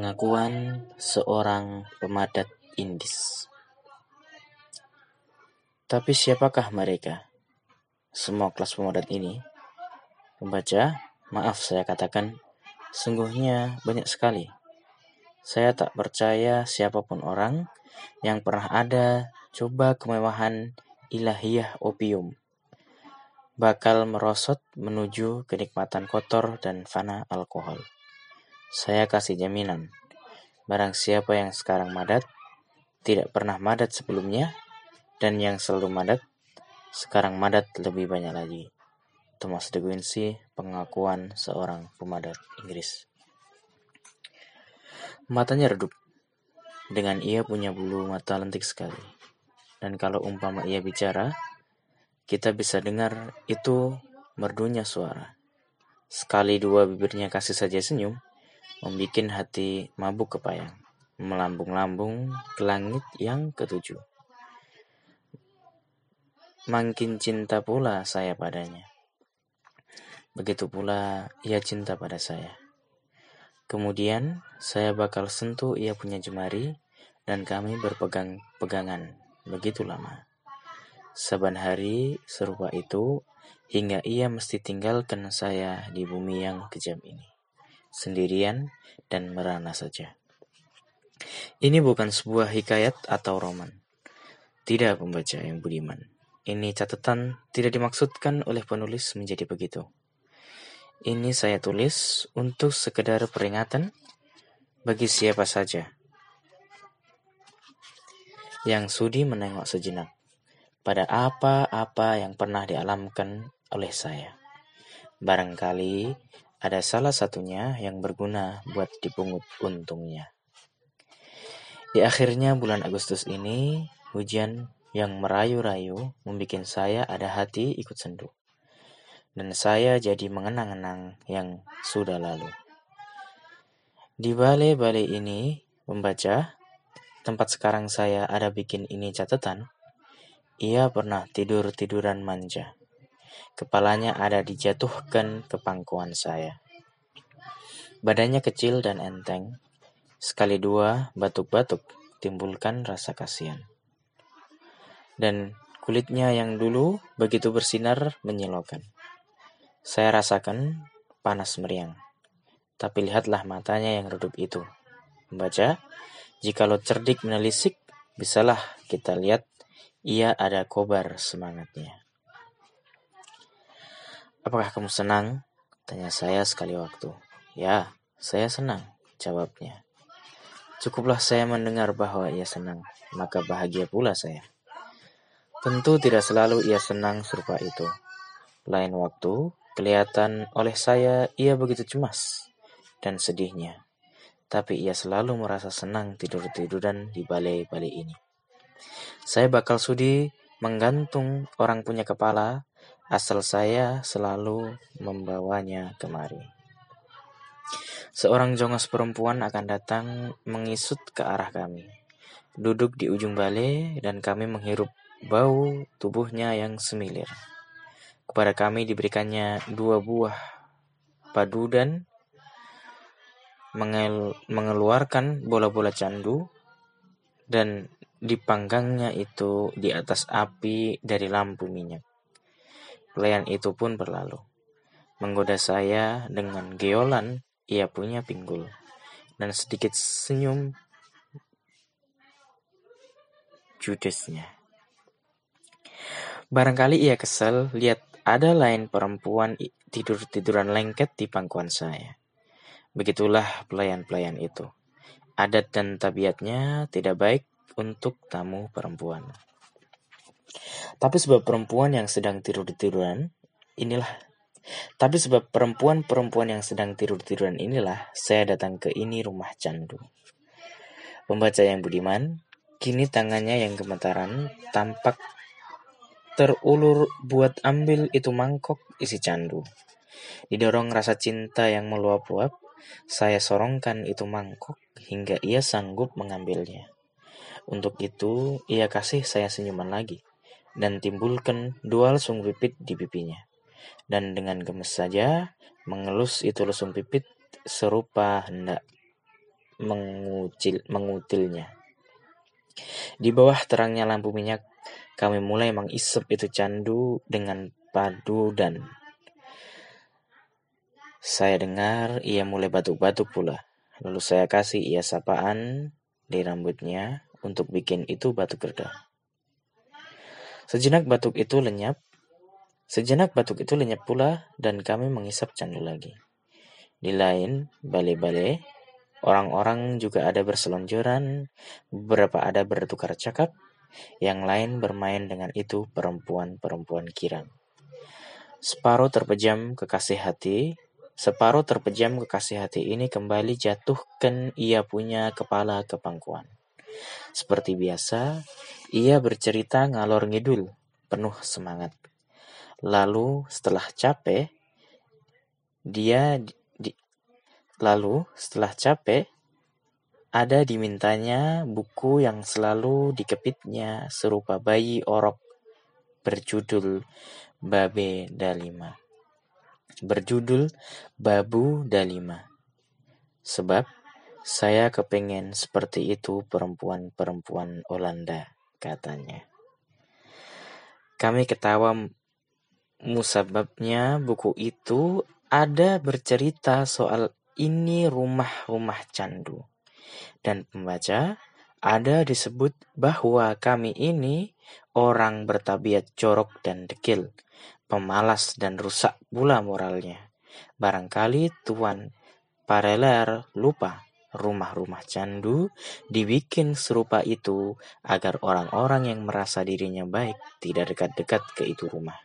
Pengakuan seorang pemadat Indis. Tapi siapakah mereka? Semua kelas pemadat ini? Membaca, maaf saya katakan, sungguhnya banyak sekali. Saya tak percaya siapa pun orang yang pernah ada coba kemewahan ilahiyah opium bakal merosot menuju kenikmatan kotor dan fana alkohol. Saya kasih jaminan, barang siapa yang sekarang madat, tidak pernah madat sebelumnya, dan yang selalu madat, sekarang madat lebih banyak lagi. Thomas de Quincey, pengakuan seorang pemadat Inggris. Matanya redup, dengan ia punya bulu mata lentik sekali. Dan kalau umpama ia bicara, kita bisa dengar itu merdunya suara. Sekali dua bibirnya kasih saja senyum, membuat hati mabuk kepayang, melambung-lambung ke langit yang ketujuh. Makin cinta pula saya padanya. Begitu pula ia cinta pada saya. Kemudian saya bakal sentuh ia punya jemari dan kami berpegang-pegangan begitu lama. Saban hari serupa itu hingga ia mesti tinggalkan saya di bumi yang kejam ini sendirian, dan merana saja. Ini bukan sebuah hikayat atau roman. Tidak pembaca yang budiman. Ini catatan tidak dimaksudkan oleh penulis menjadi begitu. Ini saya tulis untuk sekedar peringatan bagi siapa saja yang sudi menengok sejenak pada apa-apa yang pernah dialamkan oleh saya. Barangkali ada salah satunya yang berguna buat dipungut untungnya. Di akhirnya bulan Agustus ini, hujan yang merayu-rayu membuat saya ada hati ikut sendu. Dan saya jadi mengenang-enang yang sudah lalu. Di balai-balai ini, membaca, tempat sekarang saya ada bikin ini catatan, ia pernah tidur-tiduran manja. Kepalanya ada dijatuhkan ke pangkuan saya. Badannya kecil dan enteng. Sekali dua batuk-batuk timbulkan rasa kasihan. Dan kulitnya yang dulu begitu bersinar menyilaukan. Saya rasakan panas meriang. Tapi lihatlah matanya yang redup itu. Membaca, jikalau cerdik menelisik, bisalah kita lihat ia ada kobar semangatnya. Apakah kamu senang? Tanya saya sekali waktu. Ya, saya senang, jawabnya. Cukuplah saya mendengar bahwa ia senang, maka bahagia pula saya. Tentu tidak selalu ia senang serupa itu. Lain waktu, kelihatan oleh saya ia begitu cemas dan sedihnya. Tapi ia selalu merasa senang tidur-tiduran di balai-balai ini. Saya bakal sudi menggantung orang punya kepala asal saya selalu membawanya kemari. Seorang jongos perempuan akan datang mengisut ke arah kami. Duduk di ujung balai dan kami menghirup bau tubuhnya yang semilir. Kepada kami diberikannya dua buah padu dan mengel mengeluarkan bola-bola candu dan dipanggangnya itu di atas api dari lampu minyak. Pelayan itu pun berlalu. Menggoda saya dengan geolan ia punya pinggul. Dan sedikit senyum judesnya. Barangkali ia kesal lihat ada lain perempuan tidur-tiduran lengket di pangkuan saya. Begitulah pelayan-pelayan itu. Adat dan tabiatnya tidak baik untuk tamu perempuan. Tapi sebab perempuan yang sedang tidur-tiduran, inilah. Tapi sebab perempuan-perempuan yang sedang tidur-tiduran inilah, saya datang ke ini rumah candu. Pembaca yang budiman, kini tangannya yang gemetaran tampak terulur buat ambil itu mangkok isi candu. Didorong rasa cinta yang meluap-luap, saya sorongkan itu mangkok hingga ia sanggup mengambilnya. Untuk itu, ia kasih saya senyuman lagi dan timbulkan dua lesung pipit di pipinya. Dan dengan gemes saja mengelus itu lesung pipit serupa hendak mengucil, mengutilnya. Di bawah terangnya lampu minyak, kami mulai mengisap itu candu dengan padu dan saya dengar ia mulai batuk-batuk pula. Lalu saya kasih ia sapaan di rambutnya untuk bikin itu batuk reda. Sejenak batuk itu lenyap. Sejenak batuk itu lenyap pula dan kami mengisap candu lagi. Di lain bale-bale, orang-orang juga ada berselonjoran, beberapa ada bertukar cakap, yang lain bermain dengan itu perempuan-perempuan kirang. Separuh terpejam kekasih hati, Separuh terpejam kekasih hati ini kembali jatuhkan ia punya kepala ke pangkuan. Seperti biasa, ia bercerita ngalor ngidul, penuh semangat. Lalu setelah capek, dia di, lalu setelah capek ada dimintanya buku yang selalu dikepitnya serupa bayi orok berjudul Babe Dalima berjudul Babu Dalima. Sebab saya kepengen seperti itu perempuan-perempuan Olanda, katanya. Kami ketawa musababnya buku itu ada bercerita soal ini rumah-rumah candu. Dan pembaca ada disebut bahwa kami ini orang bertabiat jorok dan dekil, pemalas dan rusak pula moralnya. Barangkali Tuan Pareler lupa rumah-rumah candu dibikin serupa itu agar orang-orang yang merasa dirinya baik tidak dekat-dekat ke itu rumah.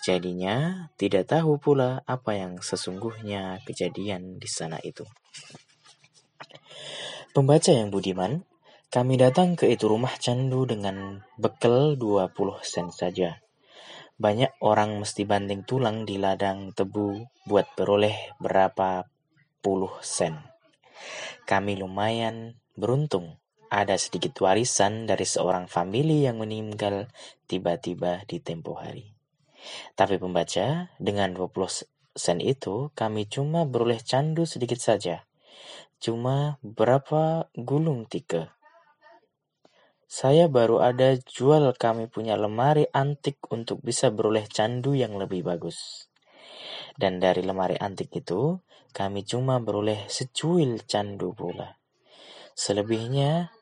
Jadinya tidak tahu pula apa yang sesungguhnya kejadian di sana itu. Pembaca yang budiman, kami datang ke itu rumah candu dengan bekal 20 sen saja. Banyak orang mesti banting tulang di ladang tebu buat beroleh berapa puluh sen. Kami lumayan beruntung ada sedikit warisan dari seorang famili yang meninggal tiba-tiba di tempo hari. Tapi pembaca, dengan 20 sen itu kami cuma beroleh candu sedikit saja. Cuma berapa gulung tiga saya baru ada jual kami punya lemari antik untuk bisa beroleh candu yang lebih bagus. Dan dari lemari antik itu, kami cuma beroleh secuil candu pula. Selebihnya,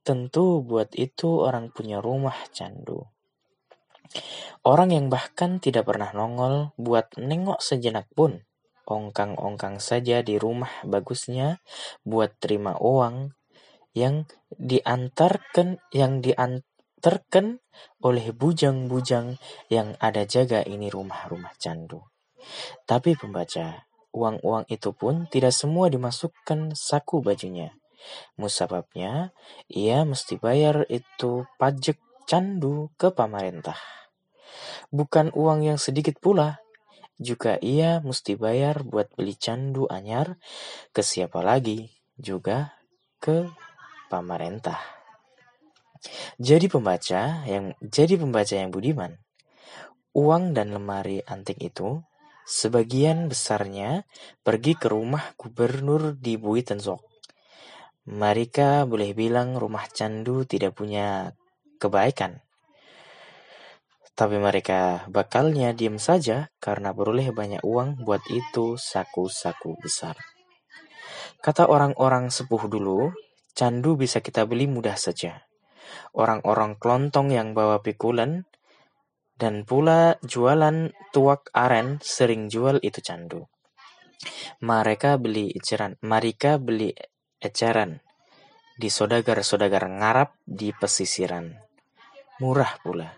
tentu buat itu orang punya rumah candu. Orang yang bahkan tidak pernah nongol buat nengok sejenak pun, ongkang-ongkang saja di rumah bagusnya buat terima uang yang diantarkan yang diantarkan oleh bujang-bujang yang ada jaga ini rumah-rumah candu. Tapi pembaca, uang-uang itu pun tidak semua dimasukkan saku bajunya. Musababnya, ia mesti bayar itu pajak candu ke pemerintah. Bukan uang yang sedikit pula, juga ia mesti bayar buat beli candu anyar ke siapa lagi, juga ke pemerintah. Jadi pembaca yang jadi pembaca yang budiman, uang dan lemari antik itu sebagian besarnya pergi ke rumah gubernur di Buitenzok. Mereka boleh bilang rumah candu tidak punya kebaikan. Tapi mereka bakalnya diam saja karena beroleh banyak uang buat itu saku-saku besar. Kata orang-orang sepuh dulu, Candu bisa kita beli mudah saja. Orang-orang kelontong yang bawa pikulan dan pula jualan tuak aren sering jual itu candu. Mereka beli eceran, mereka beli eceran di sodagar-sodagar ngarap di pesisiran. Murah pula.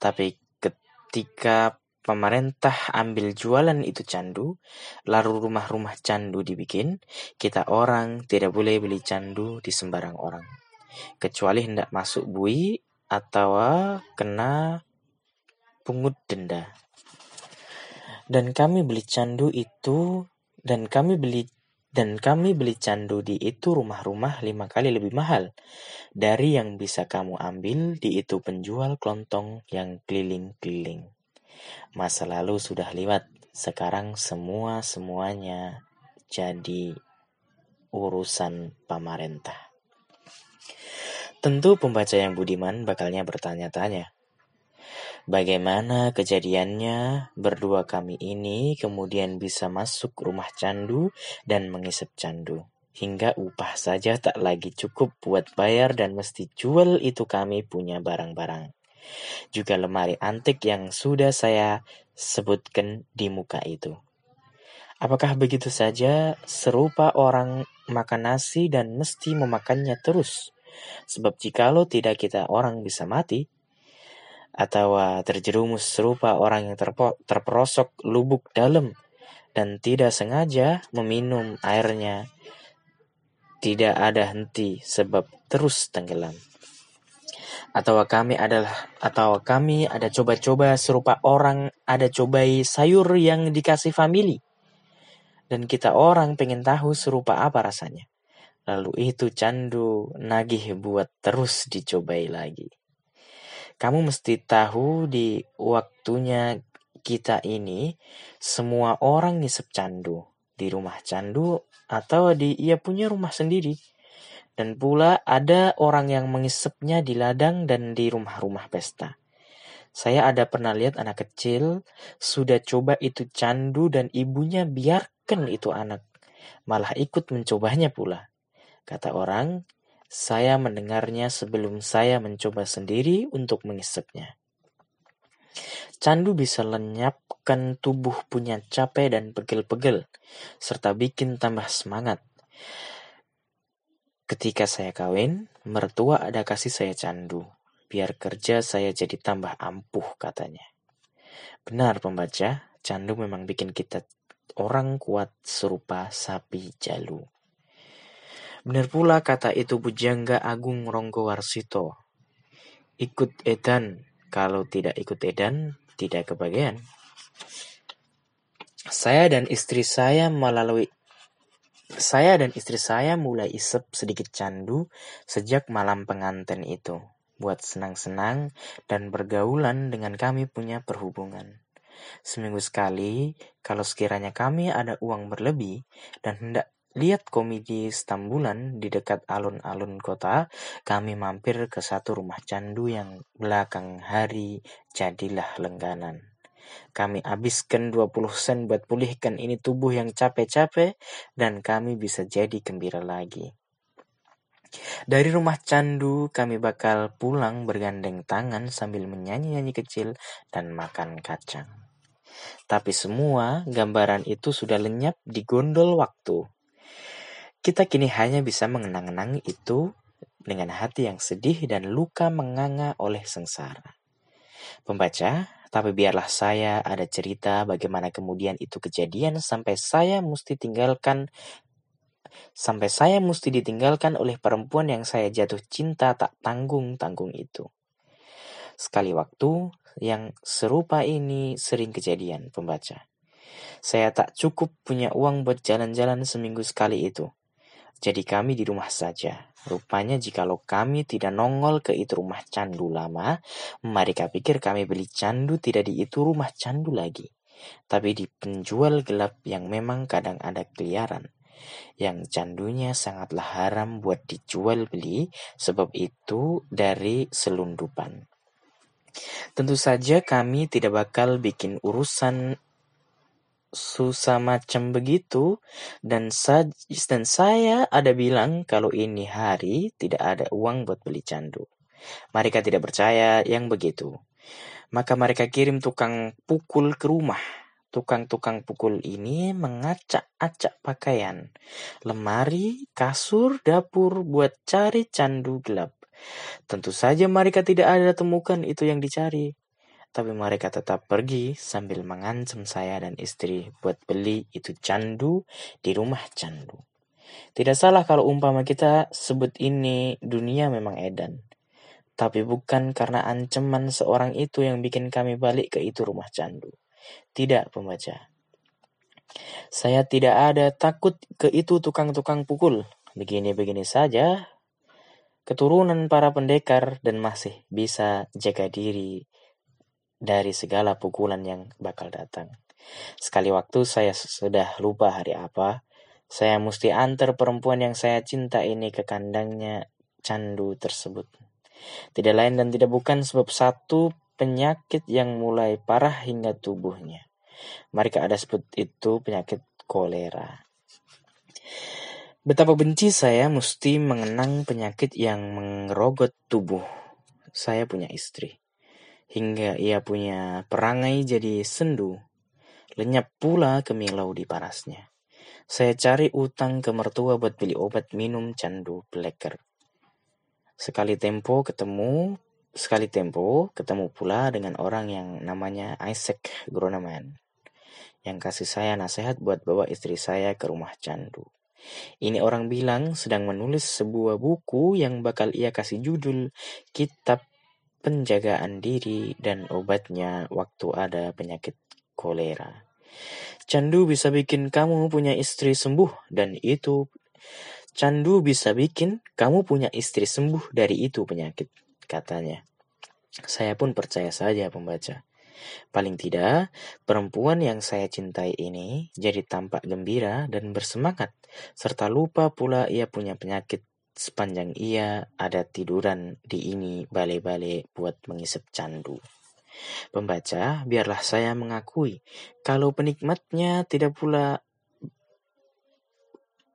Tapi ketika pemerintah ambil jualan itu candu, lalu rumah-rumah candu dibikin, kita orang tidak boleh beli candu di sembarang orang. Kecuali hendak masuk bui atau kena pungut denda. Dan kami beli candu itu dan kami beli dan kami beli candu di itu rumah-rumah lima kali lebih mahal dari yang bisa kamu ambil di itu penjual kelontong yang keliling-keliling. Masa lalu sudah lewat, sekarang semua-semuanya jadi urusan pemerintah. Tentu pembaca yang budiman bakalnya bertanya-tanya, bagaimana kejadiannya berdua kami ini kemudian bisa masuk rumah candu dan mengisap candu. Hingga upah saja tak lagi cukup buat bayar dan mesti jual itu kami punya barang-barang. Juga lemari antik yang sudah saya sebutkan di muka itu. Apakah begitu saja serupa orang makan nasi dan mesti memakannya terus? Sebab jikalau tidak kita orang bisa mati, atau terjerumus serupa orang yang terperosok lubuk dalam dan tidak sengaja meminum airnya, tidak ada henti sebab terus tenggelam. Atau kami adalah atau kami ada coba-coba serupa orang ada cobai sayur yang dikasih family. Dan kita orang pengen tahu serupa apa rasanya. Lalu itu candu nagih buat terus dicobai lagi. Kamu mesti tahu di waktunya kita ini semua orang ngisep candu di rumah candu atau di ia punya rumah sendiri. Dan pula ada orang yang mengisepnya di ladang dan di rumah-rumah pesta. Saya ada pernah lihat anak kecil sudah coba itu candu dan ibunya biarkan itu anak malah ikut mencobanya pula. Kata orang, saya mendengarnya sebelum saya mencoba sendiri untuk mengisapnya. Candu bisa lenyapkan tubuh punya capek dan pegel-pegel, serta bikin tambah semangat. Ketika saya kawin, mertua ada kasih saya candu, biar kerja saya jadi tambah ampuh katanya. Benar pembaca, candu memang bikin kita orang kuat serupa sapi jalu. Benar pula kata itu Bujangga Agung Ronggo Warsito. Ikut edan, kalau tidak ikut edan, tidak kebagian. Saya dan istri saya melalui saya dan istri saya mulai isep sedikit candu sejak malam pengantin itu, buat senang-senang dan bergaulan dengan kami punya perhubungan. Seminggu sekali, kalau sekiranya kami ada uang berlebih dan hendak lihat komedi Stambulan di dekat alun-alun kota, kami mampir ke satu rumah candu yang belakang hari jadilah lengganan. Kami habiskan 20 sen buat pulihkan ini tubuh yang capek-capek dan kami bisa jadi gembira lagi. Dari rumah candu kami bakal pulang bergandeng tangan sambil menyanyi-nyanyi kecil dan makan kacang. Tapi semua gambaran itu sudah lenyap di gondol waktu. Kita kini hanya bisa mengenang-enang itu dengan hati yang sedih dan luka menganga oleh sengsara. Pembaca, tapi biarlah saya ada cerita bagaimana kemudian itu kejadian sampai saya mesti tinggalkan sampai saya mesti ditinggalkan oleh perempuan yang saya jatuh cinta tak tanggung-tanggung itu. Sekali waktu yang serupa ini sering kejadian, pembaca. Saya tak cukup punya uang buat jalan-jalan seminggu sekali itu. Jadi kami di rumah saja. Rupanya jikalau kami tidak nongol ke itu rumah candu lama, mereka pikir kami beli candu tidak di itu rumah candu lagi. Tapi di penjual gelap yang memang kadang ada keliaran. Yang candunya sangatlah haram buat dijual beli, sebab itu dari selundupan. Tentu saja kami tidak bakal bikin urusan susah macam begitu dan dan saya ada bilang kalau ini hari tidak ada uang buat beli candu. Mereka tidak percaya yang begitu. Maka mereka kirim tukang pukul ke rumah. Tukang-tukang pukul ini mengacak-acak pakaian, lemari, kasur, dapur buat cari candu gelap. Tentu saja mereka tidak ada temukan itu yang dicari. Tapi mereka tetap pergi sambil mengancam saya dan istri buat beli itu candu di rumah candu. Tidak salah kalau umpama kita sebut ini dunia memang edan. Tapi bukan karena ancaman seorang itu yang bikin kami balik ke itu rumah candu. Tidak, pembaca. Saya tidak ada takut ke itu tukang-tukang pukul. Begini-begini saja, keturunan para pendekar dan masih bisa jaga diri dari segala pukulan yang bakal datang. Sekali waktu saya sudah lupa hari apa, Saya mesti antar perempuan yang saya cinta ini ke kandangnya candu tersebut. Tidak lain dan tidak bukan sebab satu penyakit yang mulai parah hingga tubuhnya. Mereka ada sebut itu penyakit kolera. Betapa benci saya mesti mengenang penyakit yang mengerogot tubuh. Saya punya istri. Hingga ia punya perangai jadi sendu. Lenyap pula kemilau di parasnya. Saya cari utang ke mertua buat beli obat minum candu pleker. Sekali tempo ketemu, sekali tempo ketemu pula dengan orang yang namanya Isaac Groneman. Yang kasih saya nasihat buat bawa istri saya ke rumah candu. Ini orang bilang sedang menulis sebuah buku yang bakal ia kasih judul Kitab Penjagaan Diri dan Obatnya Waktu Ada Penyakit Kolera. Candu bisa bikin kamu punya istri sembuh dan itu Candu bisa bikin kamu punya istri sembuh dari itu penyakit, katanya. Saya pun percaya saja pembaca. Paling tidak, perempuan yang saya cintai ini jadi tampak gembira dan bersemangat, serta lupa pula ia punya penyakit sepanjang ia ada tiduran di ini bale-bale buat mengisap candu. Pembaca, biarlah saya mengakui, kalau penikmatnya tidak pula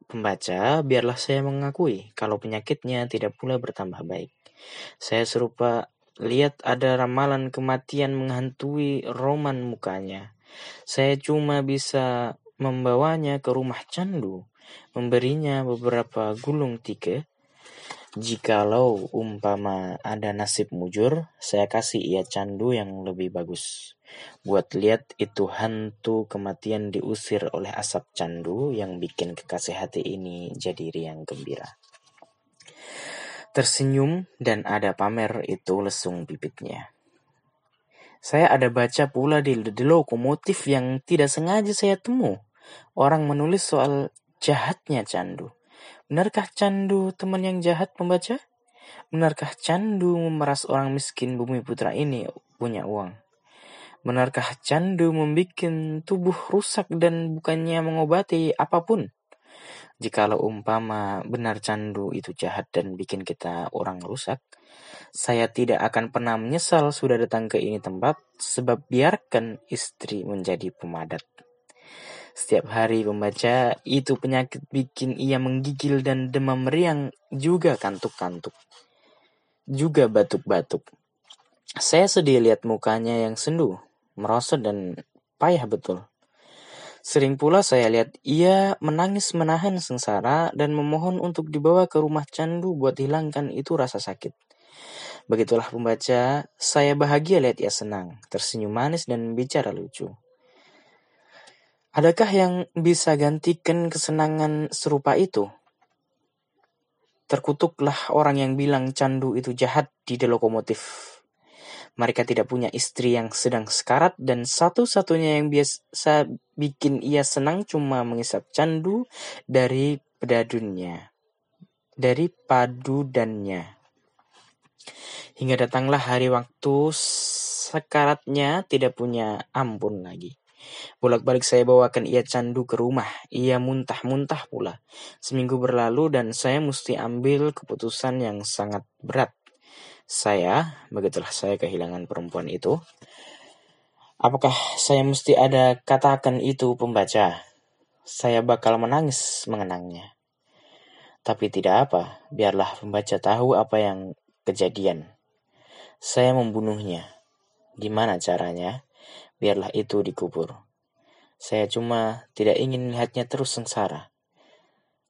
Pembaca, biarlah saya mengakui, kalau penyakitnya tidak pula bertambah baik. Saya serupa Lihat ada ramalan kematian menghantui roman mukanya. Saya cuma bisa membawanya ke rumah candu, memberinya beberapa gulung tike. Jikalau umpama ada nasib mujur, saya kasih ia candu yang lebih bagus. Buat lihat itu hantu kematian diusir oleh asap candu yang bikin kekasih hati ini jadi riang gembira. Tersenyum dan ada pamer itu lesung bibitnya. Saya ada baca pula di, lokomotif yang tidak sengaja saya temu. Orang menulis soal jahatnya candu. Benarkah candu teman yang jahat membaca? Benarkah candu memeras orang miskin bumi putra ini punya uang? Benarkah candu membuat tubuh rusak dan bukannya mengobati apa pun? Jikalau umpama benar candu itu jahat dan bikin kita orang rusak, saya tidak akan pernah menyesal sudah datang ke ini tempat sebab biarkan istri menjadi pemadat. Setiap hari membaca itu penyakit bikin ia menggigil dan demam meriang juga kantuk-kantuk. Juga batuk-batuk. Saya sedih lihat mukanya yang sendu, merosot dan payah betul. Sering pula saya lihat ia menangis menahan sengsara dan memohon untuk dibawa ke rumah candu buat hilangkan itu rasa sakit. Begitulah pembaca, saya bahagia lihat ia senang, tersenyum manis dan bicara lucu. Adakah yang bisa gantikan kesenangan serupa itu? Terkutuklah orang yang bilang candu itu jahat di lokomotif mereka tidak punya istri yang sedang sekarat dan satu-satunya yang biasa bikin ia senang cuma mengisap candu dari pedadunnya, dari padudannya. Hingga datanglah hari waktu sekaratnya tidak punya ampun lagi. Bolak-balik saya bawakan ia candu ke rumah. Ia muntah-muntah pula. Seminggu berlalu dan saya mesti ambil keputusan yang sangat berat. Saya, begitulah saya kehilangan perempuan itu. Apakah saya mesti ada katakan itu pembaca? Saya bakal menangis mengenangnya. Tapi tidak apa, biarlah pembaca tahu apa yang kejadian. Saya membunuhnya. Gimana caranya? Biarlah itu dikubur. Saya cuma tidak ingin melihatnya terus sengsara.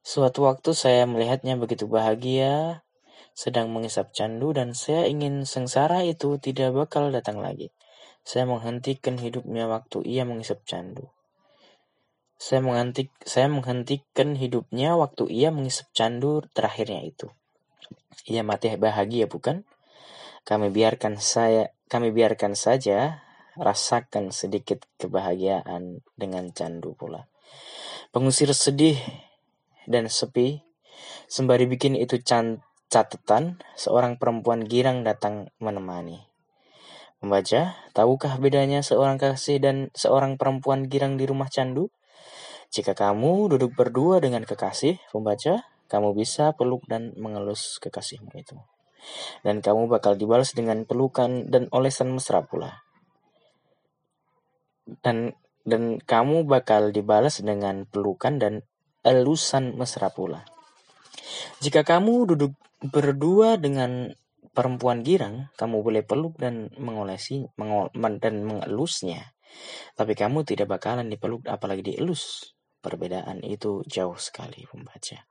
Suatu waktu saya melihatnya begitu bahagia, sedang mengisap candu dan saya ingin sengsara itu tidak bakal datang lagi. Saya menghentikan hidupnya waktu ia mengisap candu. Saya, menghenti, saya menghentikan hidupnya waktu ia mengisap candu terakhirnya itu. Ia mati bahagia bukan? Kami biarkan saya, kami biarkan saja rasakan sedikit kebahagiaan dengan candu pula. Pengusir sedih dan sepi, sembari bikin itu cantik Catatan, seorang perempuan girang datang menemani. Membaca, tahukah bedanya seorang kasih dan seorang perempuan girang di rumah candu? Jika kamu duduk berdua dengan kekasih, pembaca, kamu bisa peluk dan mengelus kekasihmu itu. Dan kamu bakal dibalas dengan pelukan dan olesan mesra pula. Dan dan kamu bakal dibalas dengan pelukan dan elusan mesra pula. Jika kamu duduk berdua dengan perempuan girang, kamu boleh peluk dan mengolesi mengol, dan mengelusnya. Tapi kamu tidak bakalan dipeluk apalagi dielus. Perbedaan itu jauh sekali membaca.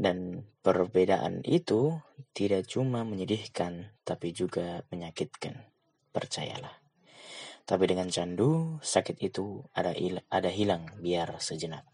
Dan perbedaan itu tidak cuma menyedihkan, tapi juga menyakitkan. Percayalah. Tapi dengan candu, sakit itu ada, ada hilang biar sejenak.